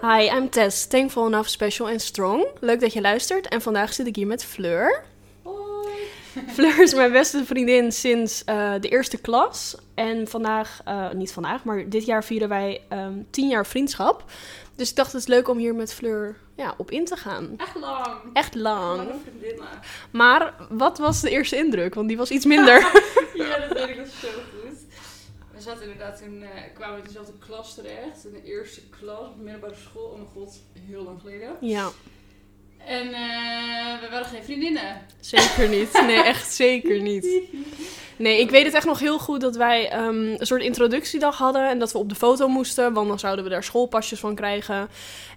Hi, I'm Tess, thankful enough, special and strong. Leuk dat je luistert en vandaag zit ik hier met Fleur. Hoi. Fleur is mijn beste vriendin sinds eh, de eerste klas. En vandaag, eh, niet vandaag, maar dit jaar vieren wij ehm, tien jaar vriendschap. Dus ik dacht het is leuk om hier met Fleur ja, op in te gaan. Echt lang. Echt lang. Vriendinnen. Maar wat was de eerste indruk? Want die was iets minder. ja, dat weet ik nog zo goed. We zaten inderdaad toen, eh, kwamen we in dezelfde klas terecht. In de eerste klas, op de middelbare school. Oh mijn god, heel lang geleden. ja, En eh, we waren geen vriendinnen. zeker niet. Nee, echt zeker niet. Nee, ik weet het echt nog heel goed dat wij ehm, een soort introductiedag hadden. En dat we op de foto moesten, want dan zouden we daar schoolpasjes van krijgen.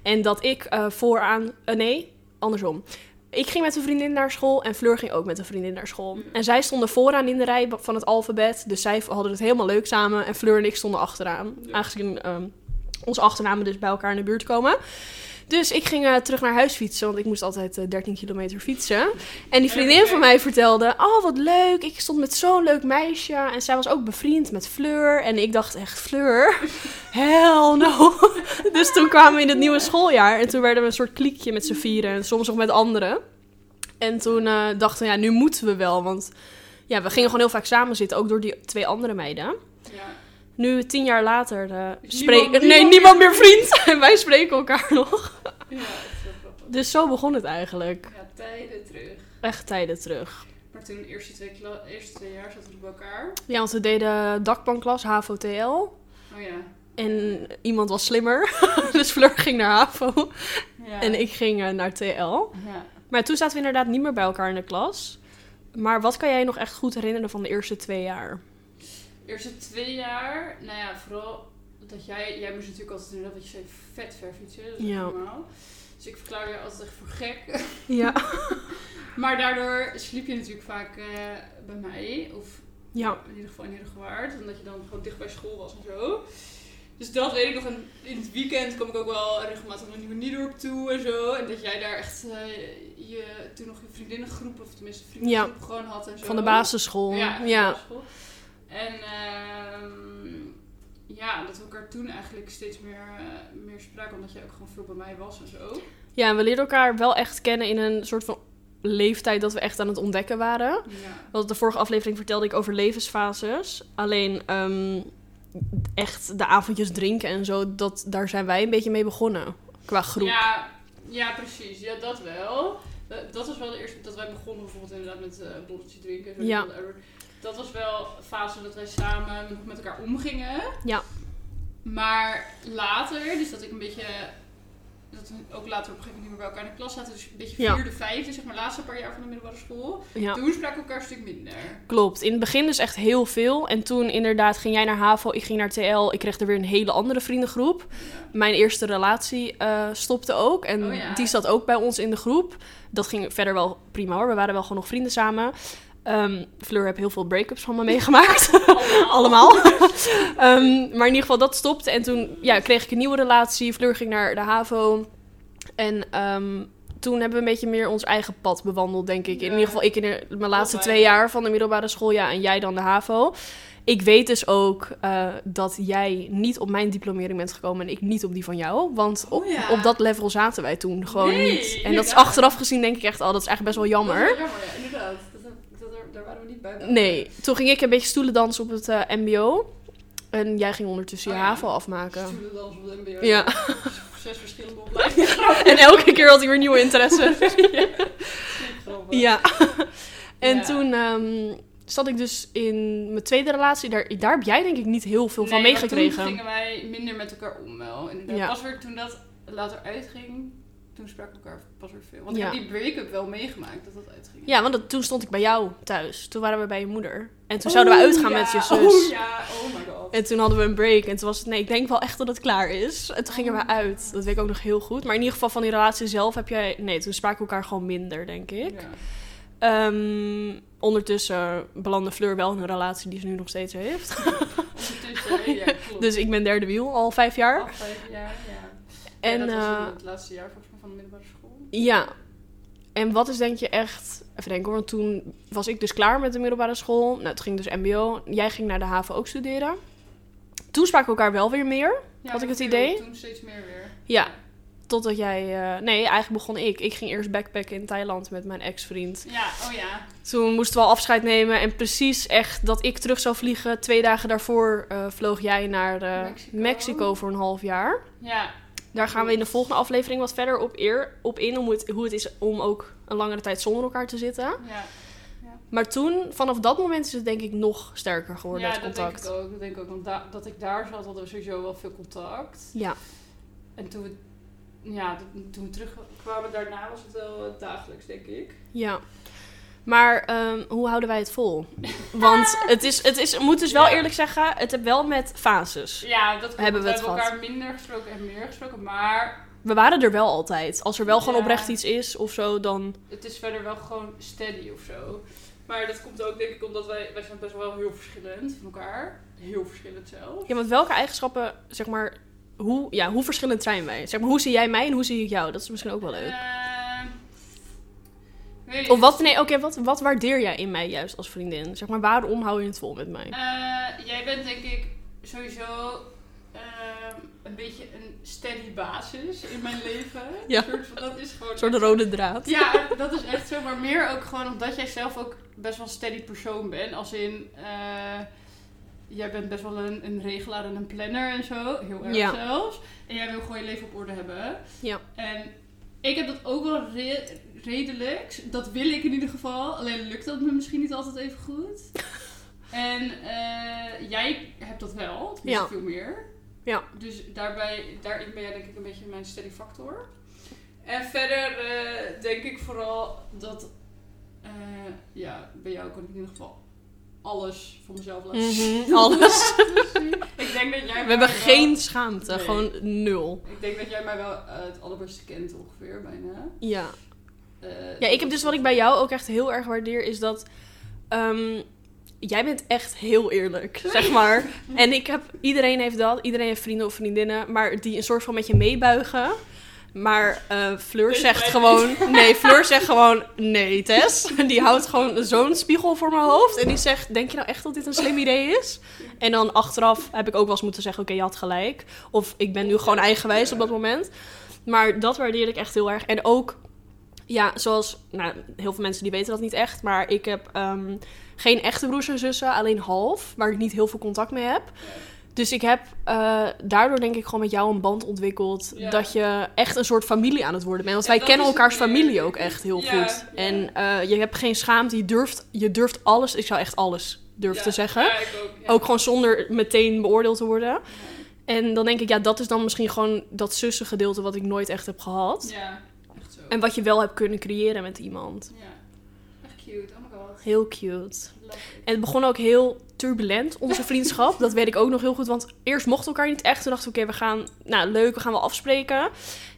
En dat ik eh, vooraan... nee, andersom. Ik ging met een vriendin naar school en Fleur ging ook met een vriendin naar school. En zij stonden vooraan in de rij van het alfabet. Dus zij hadden het helemaal leuk samen. En Fleur en ik stonden achteraan. Aangezien ehm, onze achternamen dus bij elkaar in de buurt komen. Dus ik ging eh, terug naar huis fietsen, want ik moest altijd eh, 13 kilometer fietsen. En die vriendin van mij vertelde, oh wat leuk, ik stond met zo'n leuk meisje. En zij was ook bevriend met Fleur. En ik dacht echt, Fleur? Hell no. dus toen kwamen we in het nieuwe schooljaar en toen werden we een soort kliekje met z'n vieren. En soms nog met anderen. En toen eh, dachten we, ja, nu moeten we wel, want ja, we gingen gewoon heel vaak samen zitten, ook door die twee andere meiden. Ja. Nu, tien jaar later, eh Is spreken... Nee, niemand niemand meer vriend. En wij spreken elkaar nog. Ja, dat is wel grappig. Dus zo begon het eigenlijk. Ja, tijden terug. Echt tijden terug. Maar toen de eerste twee, eerste twee jaar zaten we bij elkaar. Ja, want we deden dakbanklas HAVO-TL. Oh ja. En iemand was slimmer. dus Fleur ging naar HAVO. ja. En ik ging eh, naar TL. Ja. Maar toen zaten we inderdaad niet meer bij elkaar in de klas. Maar wat kan jij nog echt goed herinneren van de eerste twee jaar? De eerste twee jaar, nou ja, vooral dat jij, jij moest natuurlijk altijd inderdaad wat je zei, vet ver fietsen, dat is Ja. normaal. Dus ik verklaarde je altijd echt voor gek. Ja. maar daardoor sliep je natuurlijk vaak eh, bij mij, of Ja. in ieder geval in Heerdegewaard, omdat je dan gewoon dicht bij school was en zo. Dus dat weet ik nog. En in het weekend kwam ik ook wel regelmatig naar Nieuwe Niedorp toe en zo. En dat jij daar echt eh, je, toen nog je vriendinnengroep, of tenminste vriendengroep gewoon had en zo. Van de basisschool. Ja, van de ja. basisschool. En ehm, ja, dat we elkaar toen eigenlijk steeds meer, eh, meer spraken, omdat jij ook gewoon veel bij mij was en zo. Ja, en we leerden elkaar wel echt kennen in een soort van leeftijd dat we echt aan het ontdekken waren. Ja. Want de vorige aflevering vertelde ik over levensfases. Alleen ehm, echt de avondjes drinken en zo, dat, daar zijn wij een beetje mee begonnen. Qua groep. Ja, ja, precies. Ja, dat wel. Eh, Dat was wel de eerste dat wij begonnen bijvoorbeeld inderdaad met borreltje drinken. Zo Ja. whatever. Dat was wel een fase dat wij samen nog met elkaar omgingen. Ja. Maar later, dus dat ik een beetje... Dat we ook later op een gegeven moment niet meer bij elkaar in de klas zaten. Dus een beetje Ja. vierde, vijfde, zeg maar, laatste paar jaar van de middelbare school. Ja, Toen spraken we elkaar een stuk minder. klopt. In het begin dus echt heel veel. En toen inderdaad ging jij naar HAVO, ik ging naar TL. Ik kreeg er weer een hele andere vriendengroep. Ja. Mijn eerste relatie eh, stopte ook. En Oh ja. die zat ook bij ons in de groep. Dat ging verder wel prima hoor. We waren wel gewoon nog vrienden samen. Ehm, Fleur heeft heel veel break-ups van me meegemaakt. Allemaal. Ehm, maar in ieder geval, dat stopte. En toen ja, kreeg ik een nieuwe relatie. Fleur ging naar de HAVO. En ehm, toen hebben we een beetje meer ons eigen pad bewandeld, denk ik. In ieder geval, ik in de- mijn laatste twee jaar van de middelbare school. Ja, en jij dan de HAVO. Ik weet dus ook eh, dat jij niet op mijn diplomering bent gekomen en ik niet op die van jou. Want op, Oh ja. op dat level zaten wij toen gewoon Nee, niet. En dat is achteraf gezien denk ik echt, oh, dat is eigenlijk best wel jammer. Dat is wel jammer, ja, inderdaad. Daar waren we niet bij. Nee, toen ging ik een beetje stoelendansen op het eh, mbo. En jij ging ondertussen je Oh ja. HAVO afmaken. Stoelendans op de MBO. Ja. Zes verschillende opleidingen. En elke keer had hij weer nieuwe interesse. Ja. En Ja. toen ehm, zat ik dus in mijn tweede relatie. Daar, daar heb jij denk ik niet heel veel van Nee, meegekregen. Toen gingen wij minder met elkaar om wel. Inderdaad. Ja. Pas weer toen dat later uitging, toen spraken we elkaar pas weer veel. Want Ja. ik heb die break-up wel meegemaakt dat dat uitging. Ja, want dat, toen stond ik bij jou thuis. Toen waren we bij je moeder. En toen zouden we uitgaan met je zus. Oh ja, oh my god. En toen hadden we een break. En toen was het, nee, ik denk wel echt dat het klaar is. En toen gingen Oh. we uit. Dat weet ik ook nog heel goed. Maar in ieder geval van die relatie zelf heb jij... Nee, toen spraken we elkaar gewoon minder, denk ik. Ja. Ehm, ondertussen belandde Fleur wel in een relatie die ze nu nog steeds heeft. Ondertussen, ja, klopt. Dus ik ben derde wiel, al vijf jaar. Al vijf jaar, ja. En ja, dat was eh, het laatste jaar mij van de middelbare school. ja. En wat is denk je echt... Even denken hoor, want toen was ik dus klaar met de middelbare school. Nou, toen ging dus mbo. Jij ging naar de haven ook studeren. Toen spraken we elkaar wel weer meer. Ja, Had ik het idee? Toen steeds meer weer. Ja. Totdat jij... eh, nee, eigenlijk begon ik. Ik ging eerst backpacken in Thailand met mijn ex-vriend. Ja, oh ja. Toen moesten we al afscheid nemen. En precies echt dat ik terug zou vliegen. Twee dagen daarvoor eh, vloog jij naar eh, Mexico. Mexico. voor een half jaar. Ja, Daar gaan we in de volgende aflevering wat verder op, eer, op in. Om het, hoe het is om ook een langere tijd zonder elkaar te zitten. ja. Maar toen, vanaf dat moment is het denk ik nog sterker geworden, ja, het dat contact. denk ik ook. Dat denk ik ook. Want da- dat ik daar zat, hadden we sowieso wel veel contact. Ja. En toen we, ja, toen we terugkwamen daarna was het wel dagelijks, denk ik. Ja. Maar ehm, hoe houden wij het vol? Want het is, het is, ik moet dus wel Ja. eerlijk zeggen, het heeft wel met fases. Ja, dat klopt. Hebben we we het hebben gehad. elkaar minder gesproken en meer gesproken. Maar We waren er wel altijd. Als er wel gewoon oprecht iets is of zo, dan... het is verder wel gewoon steady of zo. Maar dat komt ook denk ik omdat wij, wij zijn best wel heel verschillend van elkaar. Heel verschillend zelfs. Ja, want welke eigenschappen, zeg maar, hoe, ja, hoe verschillend zijn wij? Zeg maar, hoe zie jij mij en hoe zie ik jou? Dat is misschien ook wel leuk. Ehm, Of wat, nee, oké, wat, wat waardeer jij in mij juist als vriendin? Zeg maar, waarom hou je het vol met mij? Eh, jij bent denk ik sowieso ehm, een beetje een steady basis in mijn leven. Ja. Een soort van, dat is gewoon... Een soort rode draad. Ja, dat is echt zo. Maar meer ook gewoon omdat jij zelf ook best wel een steady persoon bent. Als in, eh, jij bent best wel een, een regelaar en een planner en zo. Heel erg Ja. zelfs. En jij wil gewoon je leven op orde hebben. Ja. En ik heb dat ook wel re- redelijk. Dat wil ik in ieder geval. Alleen lukt dat me misschien niet altijd even goed. En eh, jij hebt dat wel. Tenminste Ja. veel meer. Ja. Dus daarbij, daarin ben jij denk ik een beetje mijn steady factor. En verder eh, denk ik vooral dat... eh, ja, bij jou kan ik in ieder geval alles voor mezelf laten zien. Mhm, alles. ik denk dat jij We hebben wel- geen schaamte, Nee. gewoon nul. Ik denk dat jij mij wel het allerbeste kent ongeveer, bijna. Ja. Eh, Ja, ik heb dus wat ik bij jou ook echt heel erg waardeer, is dat ehm, jij bent echt heel eerlijk, zeg maar. En ik heb, iedereen heeft dat, iedereen heeft vrienden of vriendinnen, maar die een soort van met je meebuigen. Maar eh, Fleur zegt gewoon, nee, Fleur zegt gewoon, nee Tess. Die houdt gewoon zo'n spiegel voor mijn hoofd en die zegt, denk je nou echt dat dit een slim idee is? En dan achteraf heb ik ook wel eens moeten zeggen, oké, je had gelijk. Of ik ben nu gewoon eigenwijs op dat moment. Maar dat waardeerde ik echt heel erg. En ook, ja, zoals, nou, heel veel mensen die weten dat niet echt. Maar ik heb ehm, geen echte broers en zussen, alleen half. Waar ik niet heel veel contact mee heb. Dus ik heb eh, daardoor denk ik gewoon met jou een band ontwikkeld. Ja. Dat je echt een soort familie aan het worden bent. Want Ja, wij kennen elkaars meer. familie ook echt heel Ja, goed. En eh, je hebt geen schaamte. Je durft, je durft alles. Ik zou echt alles durven te zeggen. Ook. gewoon zonder meteen beoordeeld te worden. En dan denk ik, ja, dat is dan misschien gewoon dat zussengedeelte wat ik nooit echt heb gehad. Ja, echt zo. En wat je wel hebt kunnen creëren met iemand. Ja. Echt cute, oh my god. Heel cute. En het begon ook heel turbulent, onze vriendschap. dat weet ik ook nog heel goed. Want eerst mochten we elkaar niet echt. Toen dachten we, oké, we gaan... Nou, leuk, we gaan wel afspreken.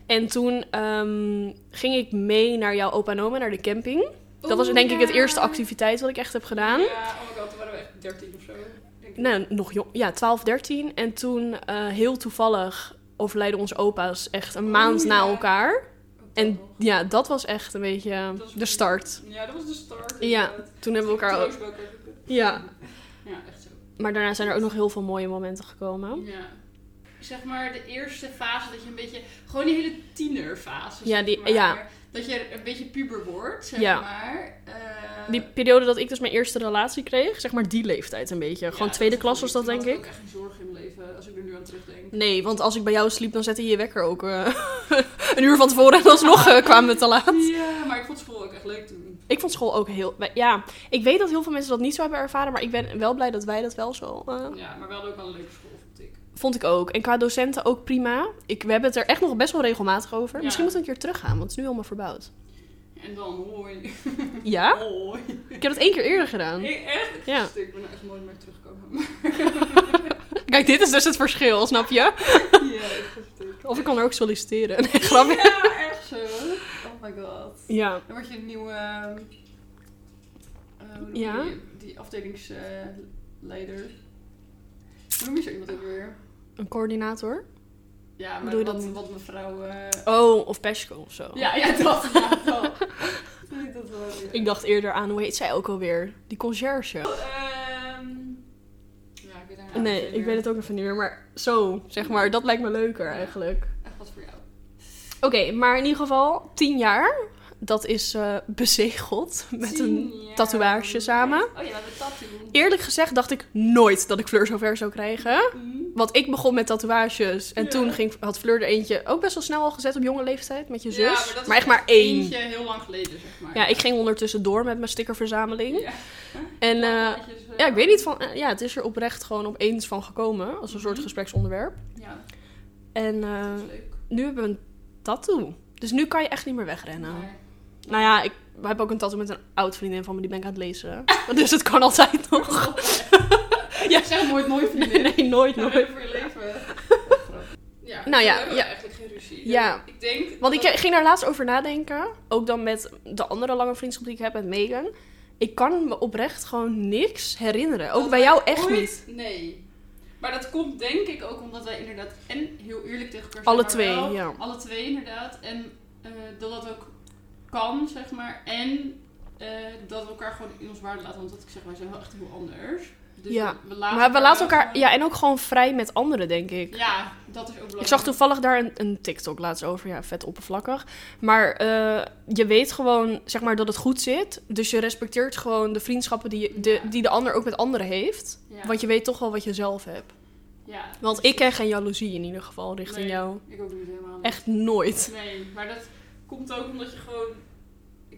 En toen ehm, ging ik mee naar jouw opa en oma, naar de camping. Dat was denk ik het eerste activiteit wat ik echt heb gedaan. Ja, oh my god, toen waren we echt 13 of zo. Nou, nog jong. Ja, 12, 13. En toen, eh, heel toevallig, overlijden onze opa's echt een maand Oh, na elkaar. Dat En ja, dat was echt een beetje was de start. Ja, dat was de start. Ja. Toen hebben we elkaar ook... Ja. Ja, echt zo. Maar daarna zijn er ook nog heel veel mooie momenten gekomen. Ja. Zeg maar de eerste fase dat je een beetje... Gewoon die hele tienerfase, Ja, zeg die- maar. ja. Dat je een beetje puber wordt, zeg Ja. maar. Eh, Die periode dat ik dus mijn eerste relatie kreeg, zeg maar die leeftijd een beetje. ja, Gewoon tweede klas was dat, denk had ik. ook echt geen zorg in mijn leven, als ik er nu aan terugdenk. Nee, want als ik bij jou sliep, dan zette je je wekker ook eh, een uur van tevoren en alsnog eh, kwamen we te laat. Ja, maar ik vond school ook echt leuk toen. Ik vond school ook heel... Ja, ik weet dat heel veel mensen dat niet zo hebben ervaren, maar ik ben wel blij dat wij dat wel zo... Ja, maar we hadden ook wel een leuke school, vond ik. Ook. En qua docenten ook prima. Ik, we hebben het er echt nog best wel regelmatig over. Ja. Misschien moeten we een keer teruggaan, want het is nu allemaal verbouwd. En dan hoi. Ja? Hoi. Ik heb het één keer eerder gedaan. Ik, echt? Ja. Ik ben er echt nooit meer teruggekomen. Kijk, dit is dus het verschil, snap je? ja, echt. Of ik kan er ook solliciteren. Nee, grapje. Ja, echt zo. Oh my god. Ja. Dan word je een nieuwe... ehm, eh, hoe Ja? je die, die afdelingsleider. hoe noem je zo iemand ook weer? Een coördinator. Ja, maar Bedoel je wat, dat- wat mevrouw... eh, Oh, of Peshko of zo. Ja, ja, dat. Ja, dat. Wel. Ik dacht eerder aan, hoe heet zij ook alweer? Die conciërge. Ehm, ja, ik weet haar Nee, ik weet het ook even niet meer. Maar zo, zeg maar, dat lijkt me leuker eigenlijk. Echt wat voor jou. Oké, maar in ieder geval, tien jaar. Dat is eh, bezegeld met een jaar. tatoeage samen. Oh ja, we hebben tattoo. Eerlijk gezegd dacht ik nooit dat ik Fleur zover zou krijgen. Mm. Want ik begon met tatoeages. En Ja. toen ging, had Fleur er eentje ook best wel snel al gezet op jonge leeftijd met je zus. Ja, maar, echt maar één. Eentje heel lang geleden, zeg maar. Ja, ik ging ondertussen door met mijn stickerverzameling. Ja. En eh, eh, ja, ik weet niet van... eh, ja, het is er oprecht gewoon opeens van gekomen. Als een soort Mhm. gespreksonderwerp. Ja, En eh, nu hebben we een tattoo. Dus nu kan je echt niet meer wegrennen. Nou ja, ik heb ook een tattoo met een oud vriendin van me. Die ben ik aan het lezen. dus het kan altijd nog. Ja, zeg nooit nooit vriendin. Nee, nooit, Nooit nooit. voor je leven. Ja, Nou ja, ja. eigenlijk geen ruzie. Ja. Ik denk... Want ik ging daar laatst over nadenken. Ook dan met de andere lange vriendschap die ik heb met Megan. Ik kan me oprecht gewoon niks herinneren. Ook dat bij jou echt ooit- niet. Nee. Maar dat komt denk ik ook omdat wij inderdaad en heel eerlijk tegen elkaar zijn. Alle twee, wel ja. Alle twee inderdaad. En eh, dat dat ook kan, zeg maar. En eh, dat we elkaar gewoon in ons waarde laten. Want wat ik zeg, wij zijn wel echt heel anders. Dus Ja. we, we laten Maar we laten elkaar... Ja, en ook gewoon vrij met anderen, denk ik. Ja, dat is ook belangrijk. Ik zag toevallig daar een, een TikTok laatst over. Ja, vet oppervlakkig. Maar eh, je weet gewoon, zeg maar, dat het goed zit. Dus je respecteert gewoon de vriendschappen die, je, de, Ja. die de ander ook met anderen heeft. Ja. Want je weet toch wel wat je zelf hebt. Ja, Want ik ken geen jaloezie in ieder geval richting Nee. jou. Ik ook niet helemaal. Echt nooit. Nee, maar dat komt ook omdat je gewoon...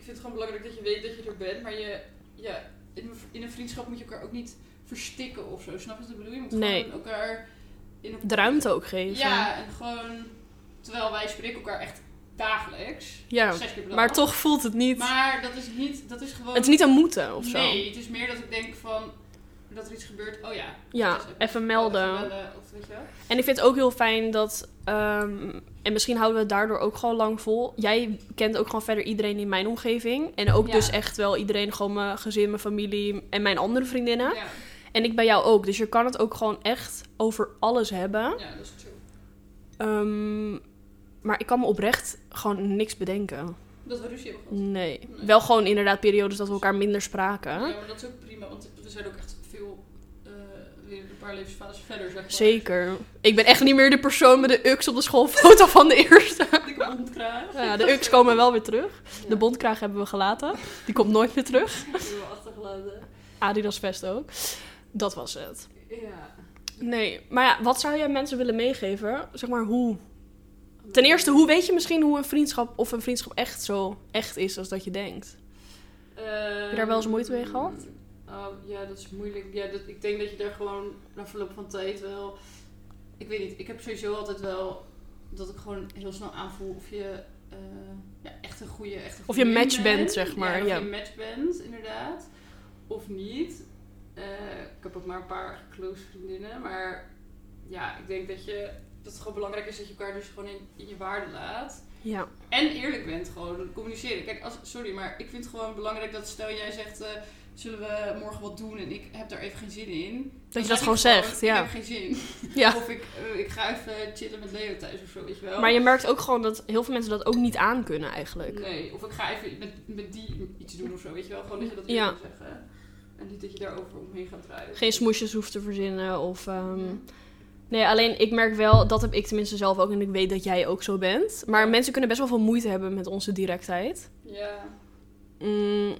Ik vind het gewoon belangrijk dat je weet dat je er bent. Maar je, ja, in, een, in een vriendschap moet je elkaar ook niet verstikken of zo. Snap je wat ik bedoel? Je moet Nee. gewoon elkaar... In een, De ruimte ook geven. Ja, en gewoon... Terwijl wij spreken elkaar echt dagelijks. Ja, maar toch voelt het niet... Maar dat is niet... Dat is gewoon... Het is niet een moeten of zo. Nee, het is meer dat ik denk van... Dat er iets gebeurt. Oh ja. Ja, even melden. Even bellen, of weet je. En ik vind het ook heel fijn dat... ehm, en misschien houden we het daardoor ook gewoon lang vol. Jij kent ook gewoon verder iedereen in mijn omgeving. En ook Ja. dus echt wel iedereen, gewoon mijn gezin, mijn familie en mijn andere vriendinnen. Ja, En ik bij jou ook. Dus je kan het ook gewoon echt over alles hebben. ja, dat is true. Ehm, maar ik kan me oprecht gewoon niks bedenken. Dat we ruzie hebben gehad. Nee. Nee. Wel gewoon inderdaad periodes dat we elkaar minder spraken. Ja, maar dat is ook prima, want we zijn ook echt weer een paar levensfases verder, zeg maar. Zeker. Ik ben echt niet meer de persoon met de ux op de schoolfoto van de eerste. Dikke mondkraag. Ja, de ux komen wel weer terug. Ja. De bondkraag hebben we gelaten. Die komt nooit meer terug. Die hebben we achtergelaten. Adidas vest ook. Dat was het. Ja. Nee, maar ja, wat zou jij mensen willen meegeven? Zeg maar hoe. Ten eerste, hoe weet je misschien hoe een vriendschap of een vriendschap echt zo echt is als dat je denkt? Heb je daar wel eens moeite mee gehad? Oh, ja, dat is moeilijk. Ja, dat, ik denk dat je daar gewoon na verloop van tijd wel... Ik weet niet, ik heb sowieso altijd wel dat ik gewoon heel snel aanvoel of je eh, ja, echt een goede echt een Of je match bent, zeg maar, Ja, of ja. je match bent, inderdaad. Of niet. Eh, ik heb ook maar een paar close vriendinnen, maar ja, ik denk dat je dat het gewoon belangrijk is dat je elkaar dus gewoon in, in je waarde laat. Ja. En eerlijk bent gewoon communiceren. Kijk, als, sorry, maar ik vind het gewoon belangrijk dat stel jij zegt, eh, zullen we morgen wat doen en ik heb daar even geen zin in. Dat je dat gewoon zegt, ja. Ik heb geen zin. ja. Of ik, eh, ik ga even chillen met Leo thuis of zo, weet je wel. Maar je merkt ook gewoon dat heel veel mensen dat ook niet aan kunnen eigenlijk. Nee, of ik ga even met, met die iets doen of zo, weet je wel. Gewoon dat je dat Ja. wil zeggen. En niet dat je daarover omheen gaat draaien. Geen smoesjes hoeft te verzinnen of... ehm, Ja. Nee, alleen ik merk wel, dat heb ik tenminste zelf ook en ik weet dat jij ook zo bent. Maar mensen kunnen best wel veel moeite hebben met onze directheid. Ja. Mm,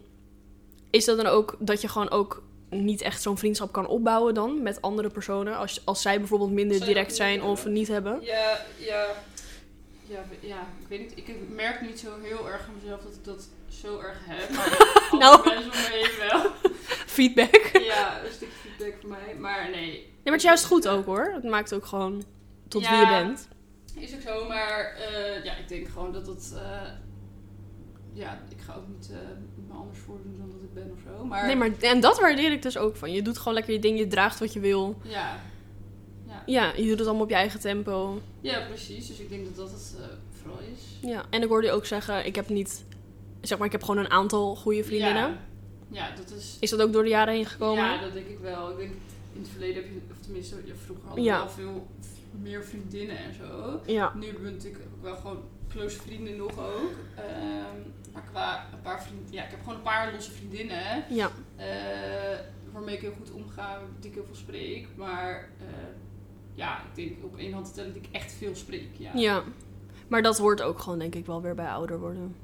is dat dan ook dat je gewoon ook niet echt zo'n vriendschap kan opbouwen dan met andere personen? Als, als zij bijvoorbeeld minder zij direct zijn of hebben. niet hebben? Ja, ja. Ja, ja, ik weet niet. Ik merk niet zo heel erg aan mezelf dat ik dat zo erg heb. Maar Nou. mensen wel. Feedback. Ja, een stukje feedback voor mij. Maar nee. Nee, maar het is juist goed ook hoor. Het maakt ook gewoon tot wie je bent. Is ook zo, maar eh, ja, ik denk gewoon dat het... ja, ik ga ook niet eh, me anders voordoen dan dat ik ben of zo. Maar, Nee, maar en dat waardeer ik dus ook van. Je doet gewoon lekker je ding, je draagt wat je wil. Ja. Ja. Ja, je doet het allemaal op je eigen tempo. ja, precies. Dus ik denk dat dat het eh, vooral is. Ja, en ik hoorde je ook zeggen, ik heb niet... Zeg maar, ik heb gewoon een aantal goede vriendinnen. Ja, ja dat is... Is dat ook door de jaren heen gekomen? Ja, dat denk ik wel. Ik denk, in het verleden heb je, of tenminste, ja, vroeger Ja. wel veel meer vriendinnen en zo. Ja. Nu we natuurlijk ook wel gewoon close vrienden nog ook. Ehm, maar qua een paar vrienden, ja, ik heb gewoon een paar losse vriendinnen. Ja. eh, waarmee ik heel goed omga, die ik heel veel spreek. Maar eh, ja, ik denk op één hand te tellen dat ik echt veel spreek. Ja. Ja. Maar dat hoort ook gewoon, denk ik, wel weer bij ouder worden.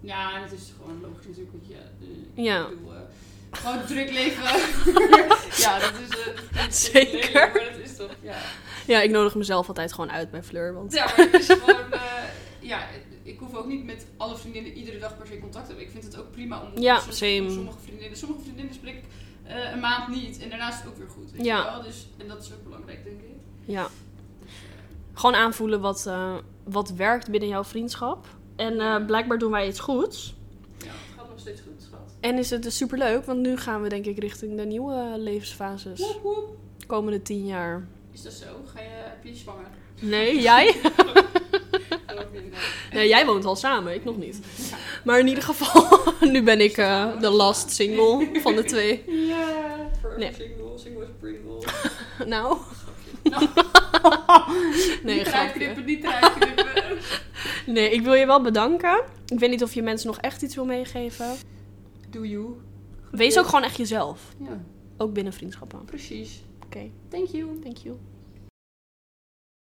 Ja, het is gewoon logisch natuurlijk. Want ja, eh, Ja. bedoel, gewoon druk leven. ja, dat is... dat is Zeker. Maar dat is toch, ja. Ja, ik nodig mezelf altijd gewoon uit bij Fleur. Want... Ja, maar het is gewoon... ja, ik hoef ook niet met alle vriendinnen iedere dag per se contact te hebben. Ik vind het ook prima om Ja, soms- sommige vriendinnen... Sommige vriendinnen spreek ik eh, een maand niet. En daarna is het ook weer goed. Weet Ja. Je wel? Dus, en dat is ook belangrijk, denk ik. Ja. Gewoon aanvoelen wat, eh, wat werkt binnen jouw vriendschap. En eh, blijkbaar doen wij iets goeds. Ja, het gaat nog steeds goed, schat. En is het dus superleuk, want nu gaan we denk ik richting de nieuwe levensfases. Woep, woep. Komende tien jaar. Is dat zo? Ga je, heb je zwanger? Nee, jij? Nee, jij woont al samen, ik nog niet. Maar in ieder geval, nu ben ik eh, de last single van de twee. Ja, Nee. single, single is Pringle. Nou, Nou, nee, niet eruit knippen, niet eruit knippen. Nee, ik wil je wel bedanken. Ik weet niet of je mensen nog echt iets wil meegeven. Do you? Wees ook gewoon echt jezelf. Ja, Ook binnen vriendschappen. precies. Oké, Thank you. thank you.